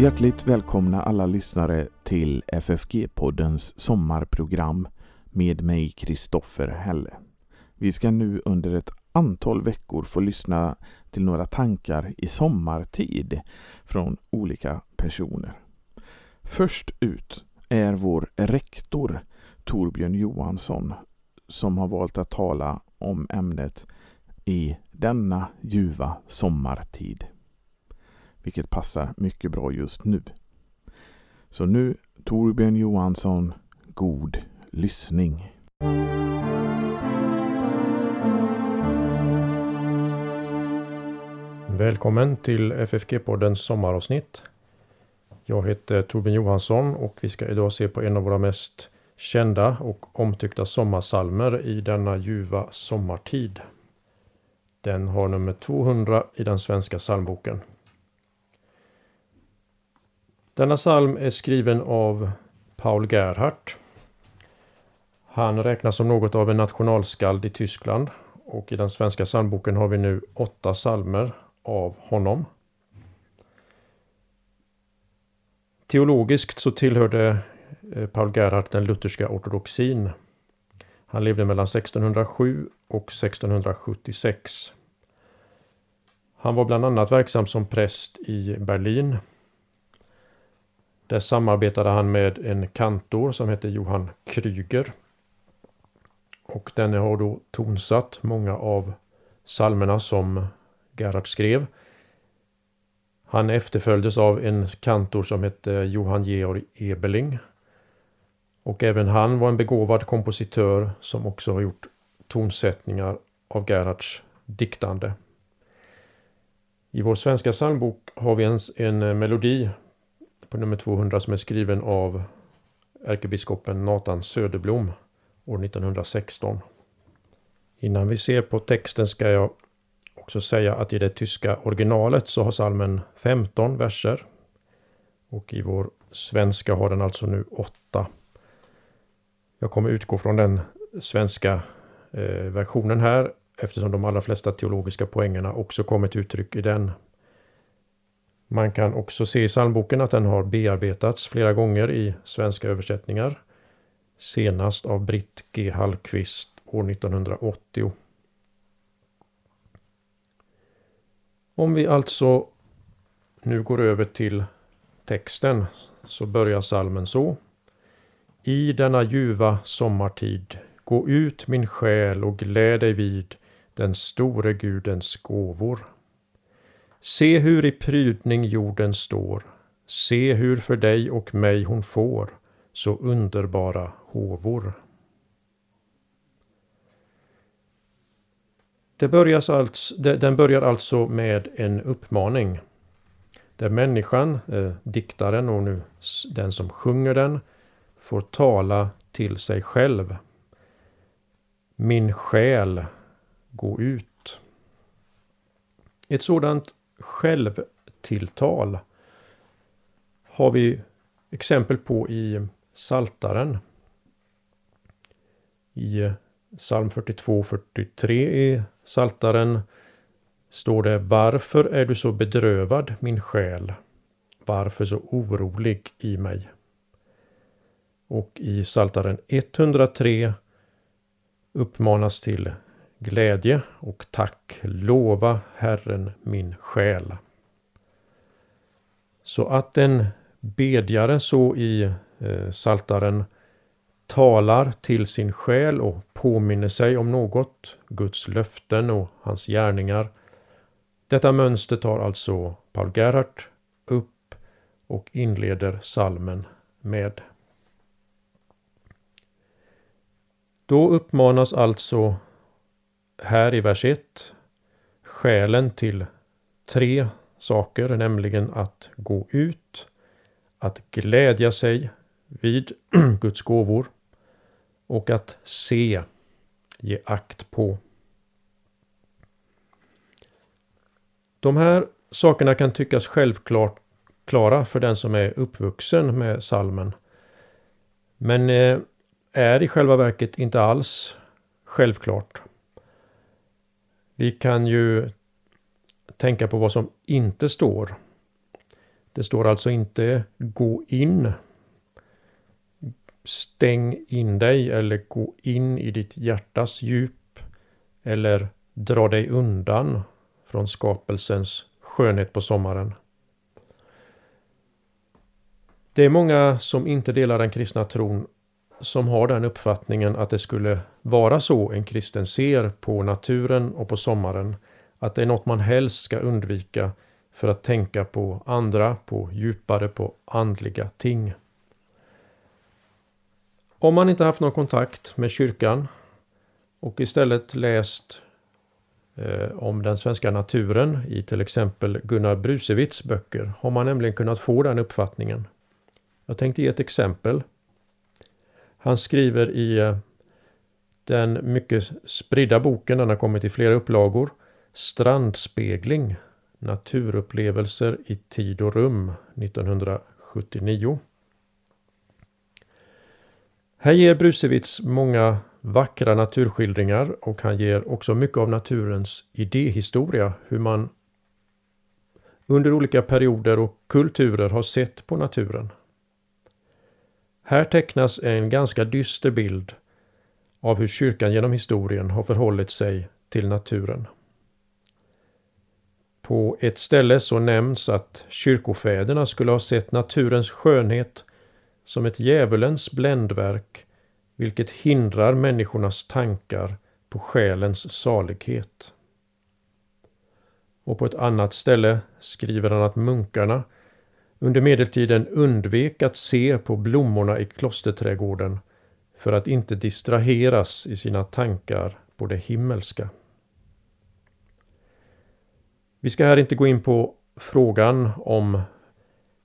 Hjärtligt välkomna alla lyssnare till FFG-poddens sommarprogram med mig Kristoffer Helle. Vi ska nu under ett antal veckor få lyssna till några tankar i sommartid från olika personer. Först ut är vår rektor Torbjörn Johansson som har valt att tala om ämnet i denna ljuva sommartid. Vilket passar mycket bra just nu. Så nu Torbjörn Johansson, god lyssning. Välkommen till FFG-poddens sommaravsnitt. Jag heter Torbjörn Johansson och vi ska idag se på en av våra mest kända och omtyckta sommarsalmer i denna ljuva sommartid. Den har nummer 200 i den svenska psalmboken. Denna psalm är skriven av Paul Gerhardt. Han räknas som något av en nationalskald i Tyskland och i den svenska psalmboken har vi nu åtta psalmer av honom. Teologiskt så tillhörde eh, Paul Gerhardt den lutherska ortodoxin. Han levde mellan 1607 och 1676. Han var bland annat verksam som präst i Berlin. Där samarbetade han med en kantor som hette Johan Kryger. Och denne har då tonsatt många av psalmerna som Gerhard skrev. Han efterföljdes av en kantor som hette Johan Georg Ebeling. Och även han var en begåvad kompositör som också har gjort tonsättningar av Gerhards diktande. I vår svenska psalmbok har vi en, en melodi på nummer 200 som är skriven av ärkebiskopen Nathan Söderblom år 1916. Innan vi ser på texten ska jag också säga att i det tyska originalet så har salmen 15 verser. Och i vår svenska har den alltså nu 8. Jag kommer utgå från den svenska eh, versionen här eftersom de allra flesta teologiska poängerna också kommer till uttryck i den. Man kan också se i psalmboken att den har bearbetats flera gånger i svenska översättningar. Senast av Britt G. Hallqvist år 1980. Om vi alltså nu går över till texten så börjar salmen så. I denna ljuva sommartid, gå ut min själ och gläd dig vid den store Gudens gåvor. Se hur i prydning jorden står, se hur för dig och mig hon får så underbara håvor. Det börjas alltså, den börjar alltså med en uppmaning. Där människan, eh, diktaren och nu den som sjunger den, får tala till sig själv. Min själ, gå ut. Ett sådant självtilltal har vi exempel på i Saltaren. I psalm 42-43 i Saltaren står det Varför är du så bedrövad min själ? Varför så orolig i mig? Och i Saltaren 103 uppmanas till glädje och tack. Lova Herren min själ. Så att en bedjare så i eh, Saltaren talar till sin själ och påminner sig om något, Guds löften och hans gärningar. Detta mönster tar alltså Paul Gerhardt upp och inleder salmen med. Då uppmanas alltså här i vers 1 skälen till tre saker, nämligen att gå ut, att glädja sig vid Guds gåvor och att se, ge akt på. De här sakerna kan tyckas självklart klara för den som är uppvuxen med salmen. Men eh, är i själva verket inte alls självklart. Vi kan ju tänka på vad som inte står. Det står alltså inte gå in. Stäng in dig eller gå in i ditt hjärtas djup. Eller dra dig undan från skapelsens skönhet på sommaren. Det är många som inte delar den kristna tron som har den uppfattningen att det skulle vara så en kristen ser på naturen och på sommaren. Att det är något man helst ska undvika för att tänka på andra, på djupare, på andliga ting. Om man inte haft någon kontakt med kyrkan och istället läst eh, om den svenska naturen i till exempel Gunnar Brusewitz böcker har man nämligen kunnat få den uppfattningen. Jag tänkte ge ett exempel. Han skriver i eh, den mycket spridda boken, den har kommit i flera upplagor, Strandspegling, Naturupplevelser i tid och rum 1979. Här ger Brusewitz många vackra naturskildringar och han ger också mycket av naturens idéhistoria, hur man under olika perioder och kulturer har sett på naturen. Här tecknas en ganska dyster bild av hur kyrkan genom historien har förhållit sig till naturen. På ett ställe så nämns att kyrkofäderna skulle ha sett naturens skönhet som ett djävulens bländverk vilket hindrar människornas tankar på själens salighet. Och på ett annat ställe skriver han att munkarna under medeltiden undvek att se på blommorna i klosterträdgården för att inte distraheras i sina tankar på det himmelska. Vi ska här inte gå in på frågan om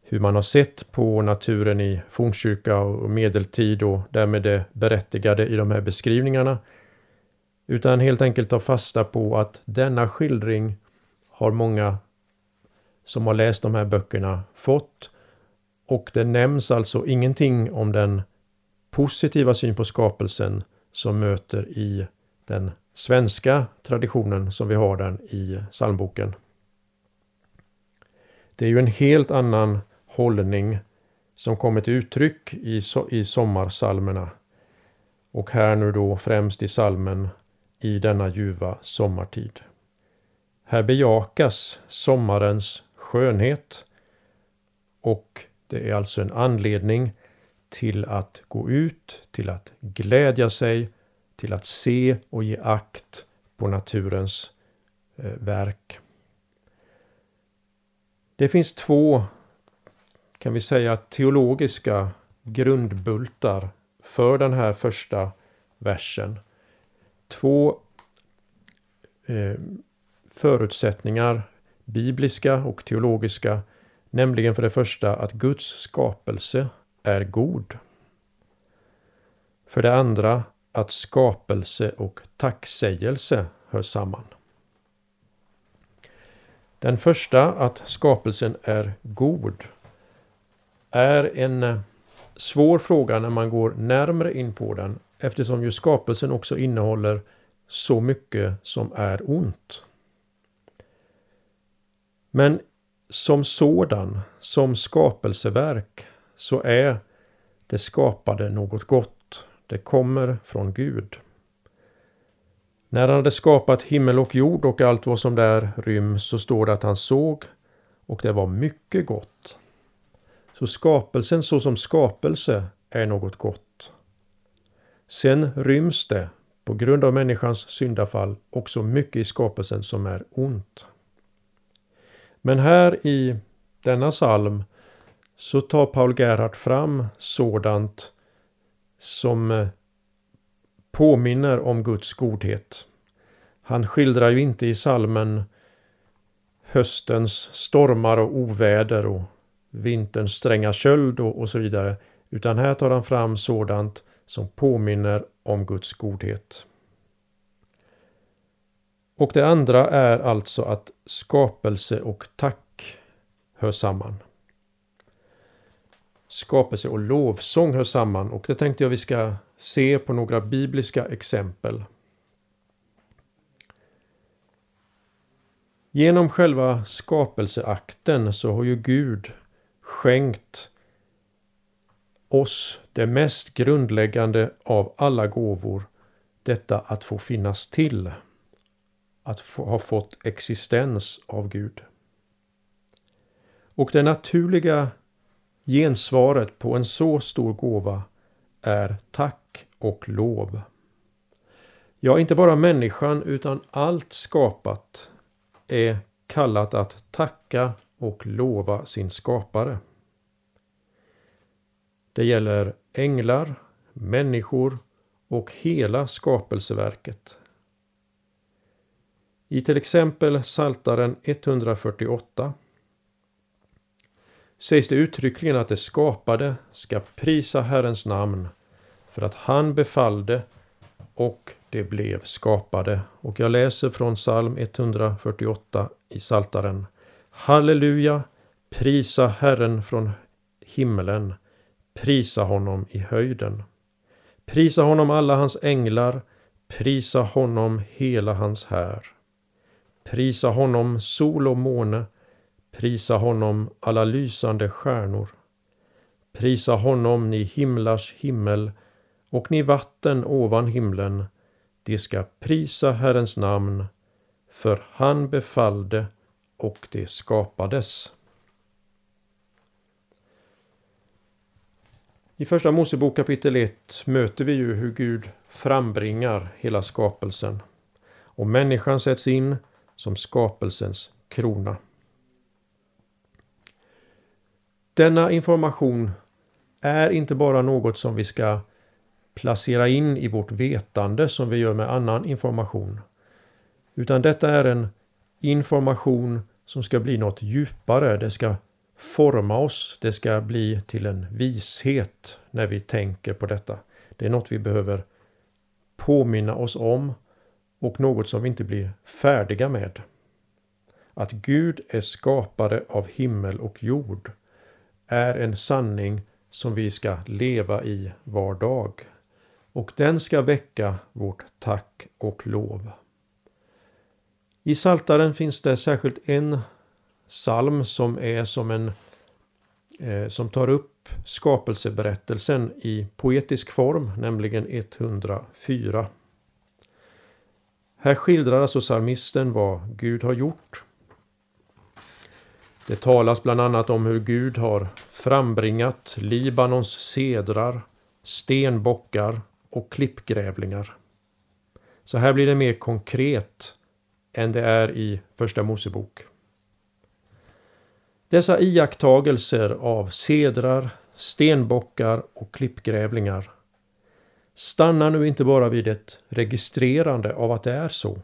hur man har sett på naturen i fornkyrka och medeltid och därmed det berättigade i de här beskrivningarna. Utan helt enkelt ta fasta på att denna skildring har många som har läst de här böckerna fått. Och det nämns alltså ingenting om den positiva syn på skapelsen som möter i den svenska traditionen som vi har den i psalmboken. Det är ju en helt annan hållning som kommer till uttryck i, i sommarsalmerna. Och här nu då främst i salmen i denna ljuva sommartid. Här bejakas sommarens skönhet och det är alltså en anledning till att gå ut, till att glädja sig, till att se och ge akt på naturens eh, verk. Det finns två, kan vi säga, teologiska grundbultar för den här första versen. Två eh, förutsättningar, bibliska och teologiska, nämligen för det första att Guds skapelse är god. För det andra att skapelse och tacksägelse hör samman. Den första, att skapelsen är god, är en svår fråga när man går närmre in på den eftersom ju skapelsen också innehåller så mycket som är ont. Men som sådan, som skapelseverk, så är det skapade något gott. Det kommer från Gud. När han hade skapat himmel och jord och allt vad som där ryms så står det att han såg och det var mycket gott. Så skapelsen såsom skapelse är något gott. Sen ryms det, på grund av människans syndafall, också mycket i skapelsen som är ont. Men här i denna psalm så tar Paul Gerhardt fram sådant som eh, påminner om Guds godhet. Han skildrar ju inte i salmen höstens stormar och oväder och vinterns stränga köld och, och så vidare. Utan här tar han fram sådant som påminner om Guds godhet. Och det andra är alltså att skapelse och tack hör samman. Skapelse och lovsång hör samman och det tänkte jag vi ska se på några bibliska exempel. Genom själva skapelseakten så har ju Gud skänkt oss det mest grundläggande av alla gåvor, detta att få finnas till, att få, ha fått existens av Gud. Och det naturliga gensvaret på en så stor gåva är tack och lov. Ja, inte bara människan utan allt skapat är kallat att tacka och lova sin skapare. Det gäller änglar, människor och hela skapelseverket. I till exempel Saltaren 148 sägs det uttryckligen att det skapade ska prisa Herrens namn för att han befallde och det blev skapade. Och jag läser från psalm 148 i Saltaren. Halleluja! Prisa Herren från himmelen. Prisa honom i höjden. Prisa honom alla hans änglar. Prisa honom hela hans här. Prisa honom sol och måne. Prisa honom alla lysande stjärnor. Prisa honom ni himlars himmel och ni vatten ovan himlen. De ska prisa Herrens namn, för han befallde och det skapades. I Första Mosebok kapitel 1 möter vi ju hur Gud frambringar hela skapelsen och människan sätts in som skapelsens krona. Denna information är inte bara något som vi ska placera in i vårt vetande som vi gör med annan information. Utan detta är en information som ska bli något djupare. Det ska forma oss. Det ska bli till en vishet när vi tänker på detta. Det är något vi behöver påminna oss om och något som vi inte blir färdiga med. Att Gud är skapare av himmel och jord är en sanning som vi ska leva i var dag. Och den ska väcka vårt tack och lov. I Saltaren finns det särskilt en psalm som är som en eh, som tar upp skapelseberättelsen i poetisk form, nämligen 104. Här skildrar alltså psalmisten vad Gud har gjort. Det talas bland annat om hur Gud har frambringat Libanons sedrar, stenbockar och klippgrävlingar. Så här blir det mer konkret än det är i Första Mosebok. Dessa iakttagelser av sedrar, stenbockar och klippgrävlingar stannar nu inte bara vid ett registrerande av att det är så,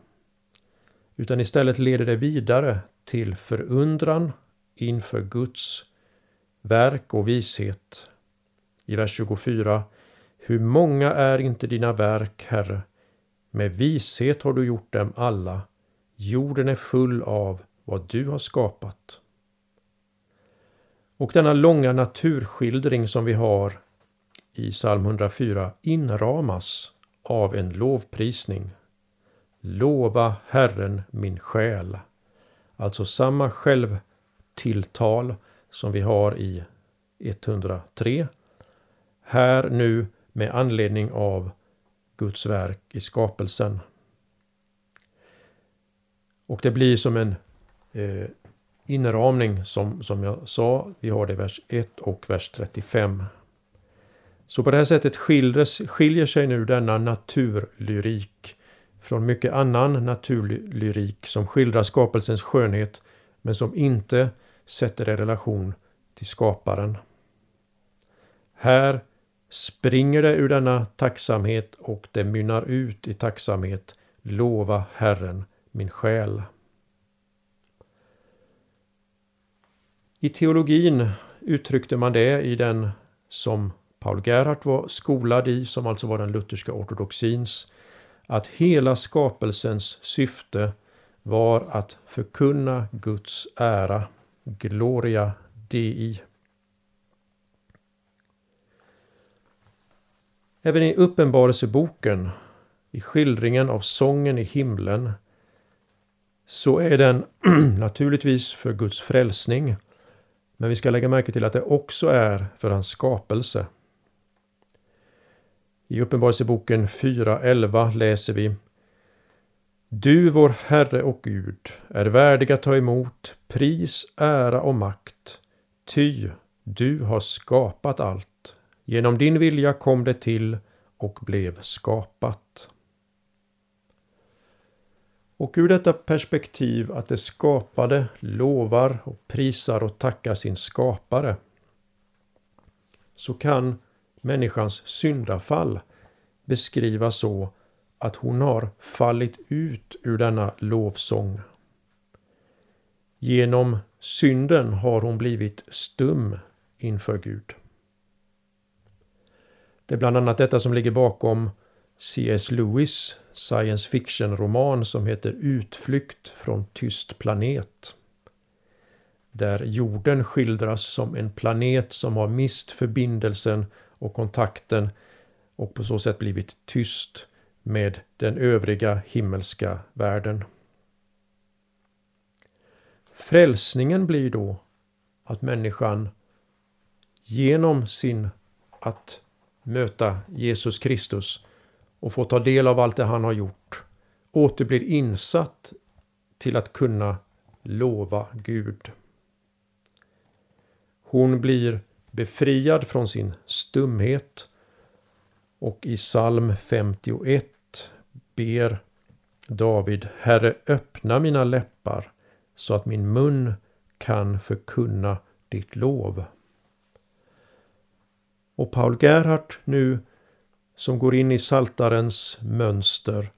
utan istället leder det vidare till förundran inför Guds verk och vishet. I vers 24 Hur många är inte dina verk, Herre? Med vishet har du gjort dem alla. Jorden är full av vad du har skapat. Och denna långa naturskildring som vi har i psalm 104 inramas av en lovprisning. Lova Herren min själ. Alltså samma själv tilltal som vi har i 103. Här nu med anledning av Guds verk i skapelsen. Och det blir som en eh, inramning som, som jag sa. Vi har det i vers 1 och vers 35. Så på det här sättet skiljer, skiljer sig nu denna naturlyrik från mycket annan naturlyrik som skildrar skapelsens skönhet men som inte sätter det i relation till skaparen. Här springer det ur denna tacksamhet och det mynnar ut i tacksamhet. Lova Herren min själ. I teologin uttryckte man det i den som Paul Gerhardt var skolad i, som alltså var den lutherska ortodoxins, att hela skapelsens syfte var att förkunna Guds ära, Gloria Dei. Även i Uppenbarelseboken, i skildringen av sången i himlen, så är den naturligtvis för Guds frälsning Men vi ska lägga märke till att det också är för hans skapelse. I Uppenbarelseboken 4.11 läser vi du, vår Herre och Gud, är värdig att ta emot pris, ära och makt, ty du har skapat allt. Genom din vilja kom det till och blev skapat. Och ur detta perspektiv att det skapade lovar och prisar och tackar sin skapare så kan människans syndafall beskrivas så att hon har fallit ut ur denna lovsång. Genom synden har hon blivit stum inför Gud. Det är bland annat detta som ligger bakom C.S. Lewis science fiction-roman som heter Utflykt från tyst planet. Där jorden skildras som en planet som har mist förbindelsen och kontakten och på så sätt blivit tyst med den övriga himmelska världen. Frälsningen blir då att människan genom sin att möta Jesus Kristus och få ta del av allt det han har gjort åter blir insatt till att kunna lova Gud. Hon blir befriad från sin stumhet och i psalm 51 ber David Herre öppna mina läppar så att min mun kan förkunna ditt lov. Och Paul Gerhardt nu som går in i saltarens mönster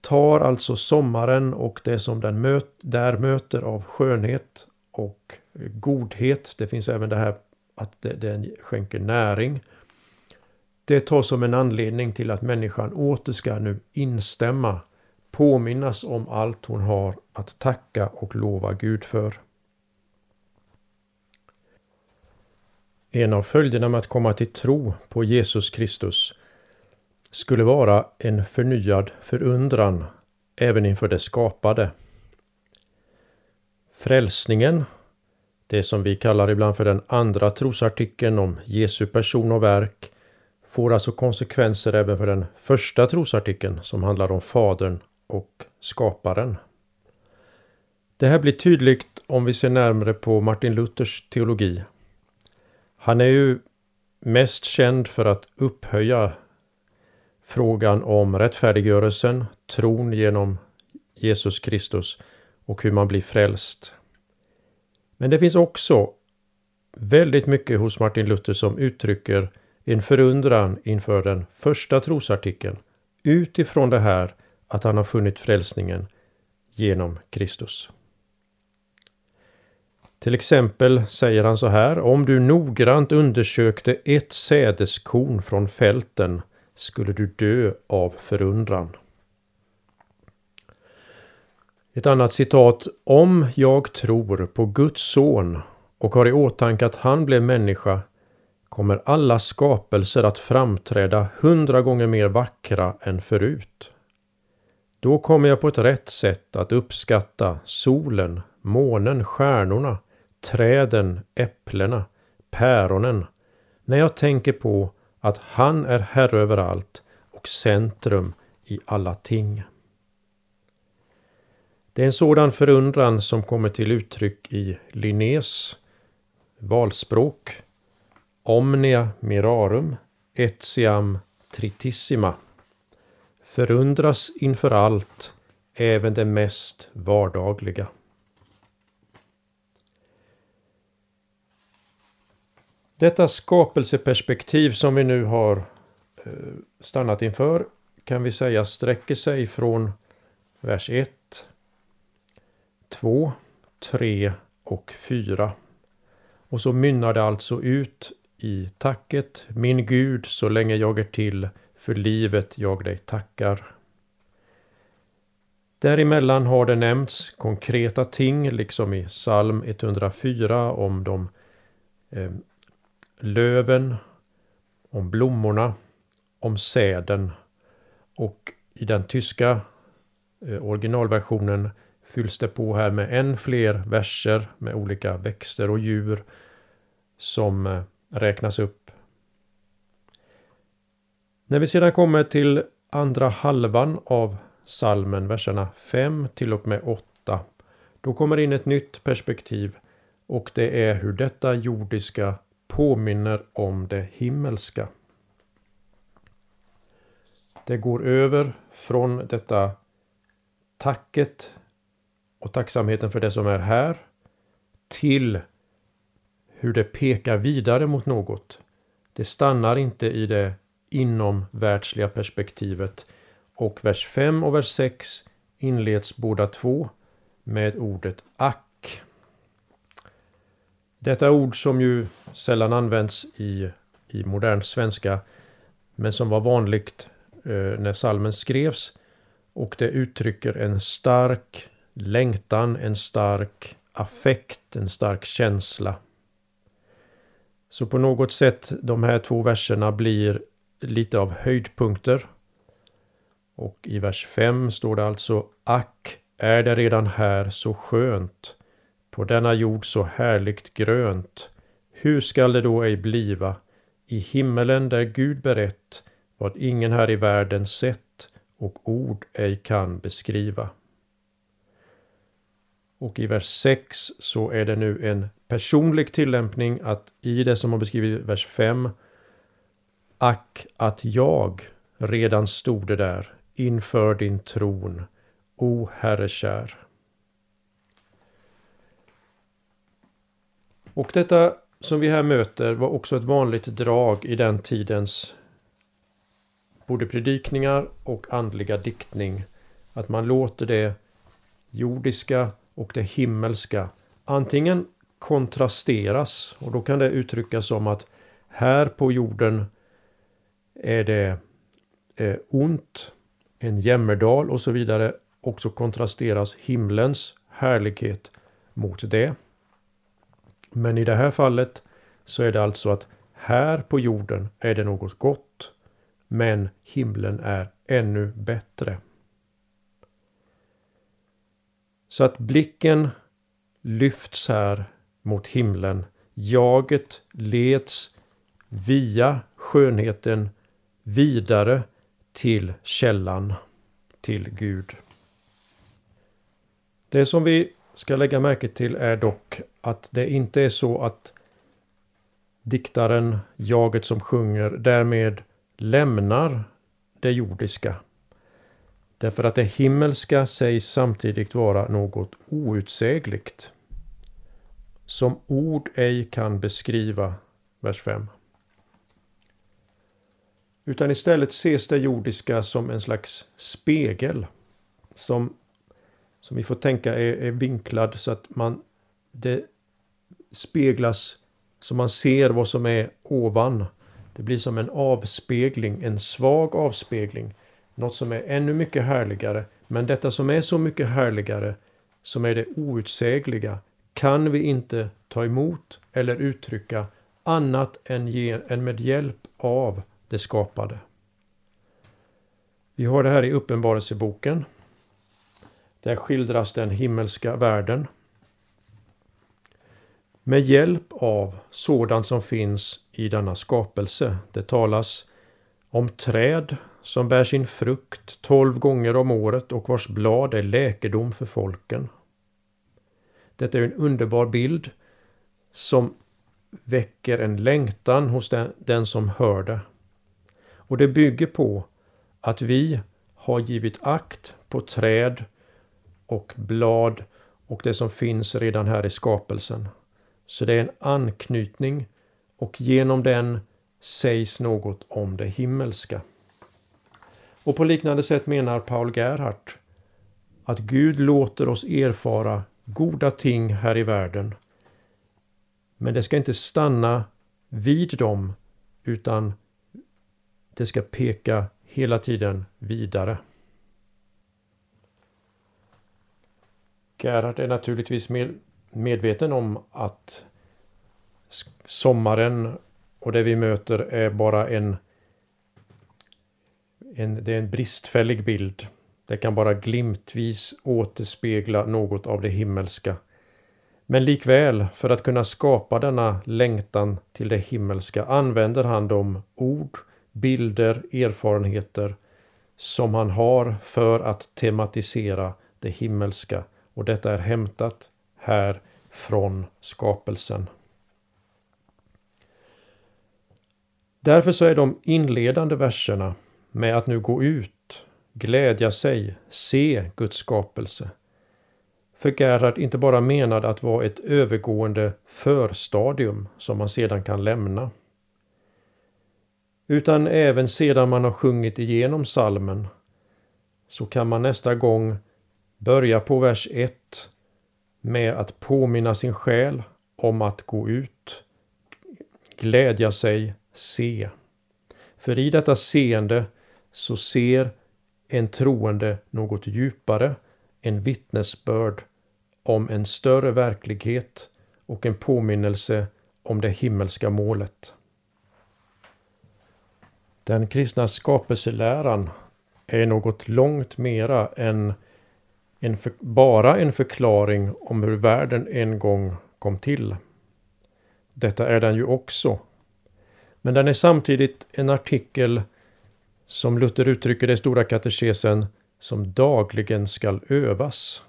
tar alltså sommaren och det som den möt, där möter av skönhet och godhet. Det finns även det här att den skänker näring. Det tas som en anledning till att människan åter ska nu instämma, påminnas om allt hon har att tacka och lova Gud för. En av följderna med att komma till tro på Jesus Kristus skulle vara en förnyad förundran även inför det skapade. Frälsningen, det som vi kallar ibland för den andra trosartikeln om Jesu person och verk, får alltså konsekvenser även för den första trosartikeln som handlar om Fadern och Skaparen. Det här blir tydligt om vi ser närmare på Martin Luthers teologi han är ju mest känd för att upphöja frågan om rättfärdiggörelsen, tron genom Jesus Kristus och hur man blir frälst. Men det finns också väldigt mycket hos Martin Luther som uttrycker en förundran inför den första trosartikeln utifrån det här att han har funnit frälsningen genom Kristus. Till exempel säger han så här, om du noggrant undersökte ett sädeskorn från fälten skulle du dö av förundran. Ett annat citat. Om jag tror på Guds son och har i åtanke att han blev människa kommer alla skapelser att framträda hundra gånger mer vackra än förut. Då kommer jag på ett rätt sätt att uppskatta solen, månen, stjärnorna, träden, äpplena, päronen, när jag tänker på att han är herre över allt och centrum i alla ting. Det är en sådan förundran som kommer till uttryck i Linnés valspråk Omnia mirarum etiam tritissima. Förundras inför allt, även det mest vardagliga. Detta skapelseperspektiv som vi nu har eh, stannat inför kan vi säga sträcker sig från vers 1, 2, 3 och 4. Och så mynnar det alltså ut i tacket Min Gud, så länge jag är till, för livet jag dig tackar. Däremellan har det nämnts konkreta ting, liksom i psalm 104 om de eh, löven, om blommorna, om säden och i den tyska eh, originalversionen fylls det på här med än fler verser med olika växter och djur som eh, räknas upp. När vi sedan kommer till andra halvan av salmen, verserna 5 till och med 8, då kommer in ett nytt perspektiv och det är hur detta jordiska påminner om det himmelska. Det går över från detta tacket och tacksamheten för det som är här till hur det pekar vidare mot något. Det stannar inte i det inomvärldsliga perspektivet och vers 5 och vers 6 inleds båda två med ordet ack. Detta ord som ju sällan används i, i modern svenska men som var vanligt eh, när salmen skrevs och det uttrycker en stark längtan, en stark affekt, en stark känsla. Så på något sätt de här två verserna blir lite av höjdpunkter. Och i vers 5 står det alltså Ack, är det redan här så skönt, på denna jord så härligt grönt. Hur skall det då ej bliva i himmelen där Gud berett vad ingen här i världen sett och ord ej kan beskriva. Och i vers 6 så är det nu en personlig tillämpning att i det som har beskrivits i vers 5 Ack att jag redan stod där inför din tron, o Herre kär. Och detta som vi här möter var också ett vanligt drag i den tidens både predikningar och andliga diktning. Att man låter det jordiska och det himmelska antingen kontrasteras och då kan det uttryckas som att här på jorden är det eh, ont, en jämmerdal och så vidare och så kontrasteras himlens härlighet mot det. Men i det här fallet så är det alltså att här på jorden är det något gott men himlen är ännu bättre. Så att blicken lyfts här mot himlen. Jaget leds via skönheten vidare till källan, till Gud. Det som vi ska lägga märke till är dock att det inte är så att diktaren, jaget som sjunger, därmed lämnar det jordiska. Därför att det himmelska sägs samtidigt vara något outsägligt. Som ord ej kan beskriva, vers 5. Utan istället ses det jordiska som en slags spegel. Som, som vi får tänka är, är vinklad så att man det speglas så man ser vad som är ovan. Det blir som en avspegling, en svag avspegling. Något som är ännu mycket härligare. Men detta som är så mycket härligare, som är det outsägliga, kan vi inte ta emot eller uttrycka annat än, med hjälp av det skapade. Vi har det här i Uppenbarelseboken. Där skildras den himmelska världen. Med hjälp av sådant som finns i denna skapelse. Det talas om träd som bär sin frukt tolv gånger om året och vars blad är läkedom för folken. Detta är en underbar bild som väcker en längtan hos den, den som hör det. Och det bygger på att vi har givit akt på träd och blad och det som finns redan här i skapelsen. Så det är en anknytning och genom den sägs något om det himmelska. Och på liknande sätt menar Paul Gerhardt att Gud låter oss erfara goda ting här i världen. Men det ska inte stanna vid dem utan det ska peka hela tiden vidare. Gerhard är naturligtvis medveten om att sommaren och det vi möter är bara en, en, det är en bristfällig bild. Det kan bara glimtvis återspegla något av det himmelska. Men likväl, för att kunna skapa denna längtan till det himmelska använder han de ord, bilder, erfarenheter som han har för att tematisera det himmelska och detta är hämtat här från skapelsen. Därför så är de inledande verserna med att nu gå ut, glädja sig, se Guds skapelse. För Gerhard inte bara menade att vara ett övergående förstadium som man sedan kan lämna. Utan även sedan man har sjungit igenom salmen så kan man nästa gång börja på vers 1 med att påminna sin själ om att gå ut, glädja sig, se. För i detta seende så ser en troende något djupare, en vittnesbörd om en större verklighet och en påminnelse om det himmelska målet. Den kristna skapelseläran är något långt mera än en för, bara en förklaring om hur världen en gång kom till. Detta är den ju också. Men den är samtidigt en artikel som Luther uttrycker det i Stora katekesen som dagligen skall övas.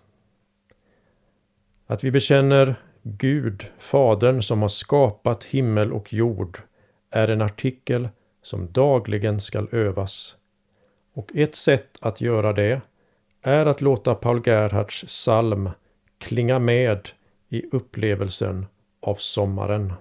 Att vi bekänner Gud, Fadern som har skapat himmel och jord, är en artikel som dagligen skall övas. Och ett sätt att göra det är att låta Paul Gerhards psalm klinga med i upplevelsen av sommaren.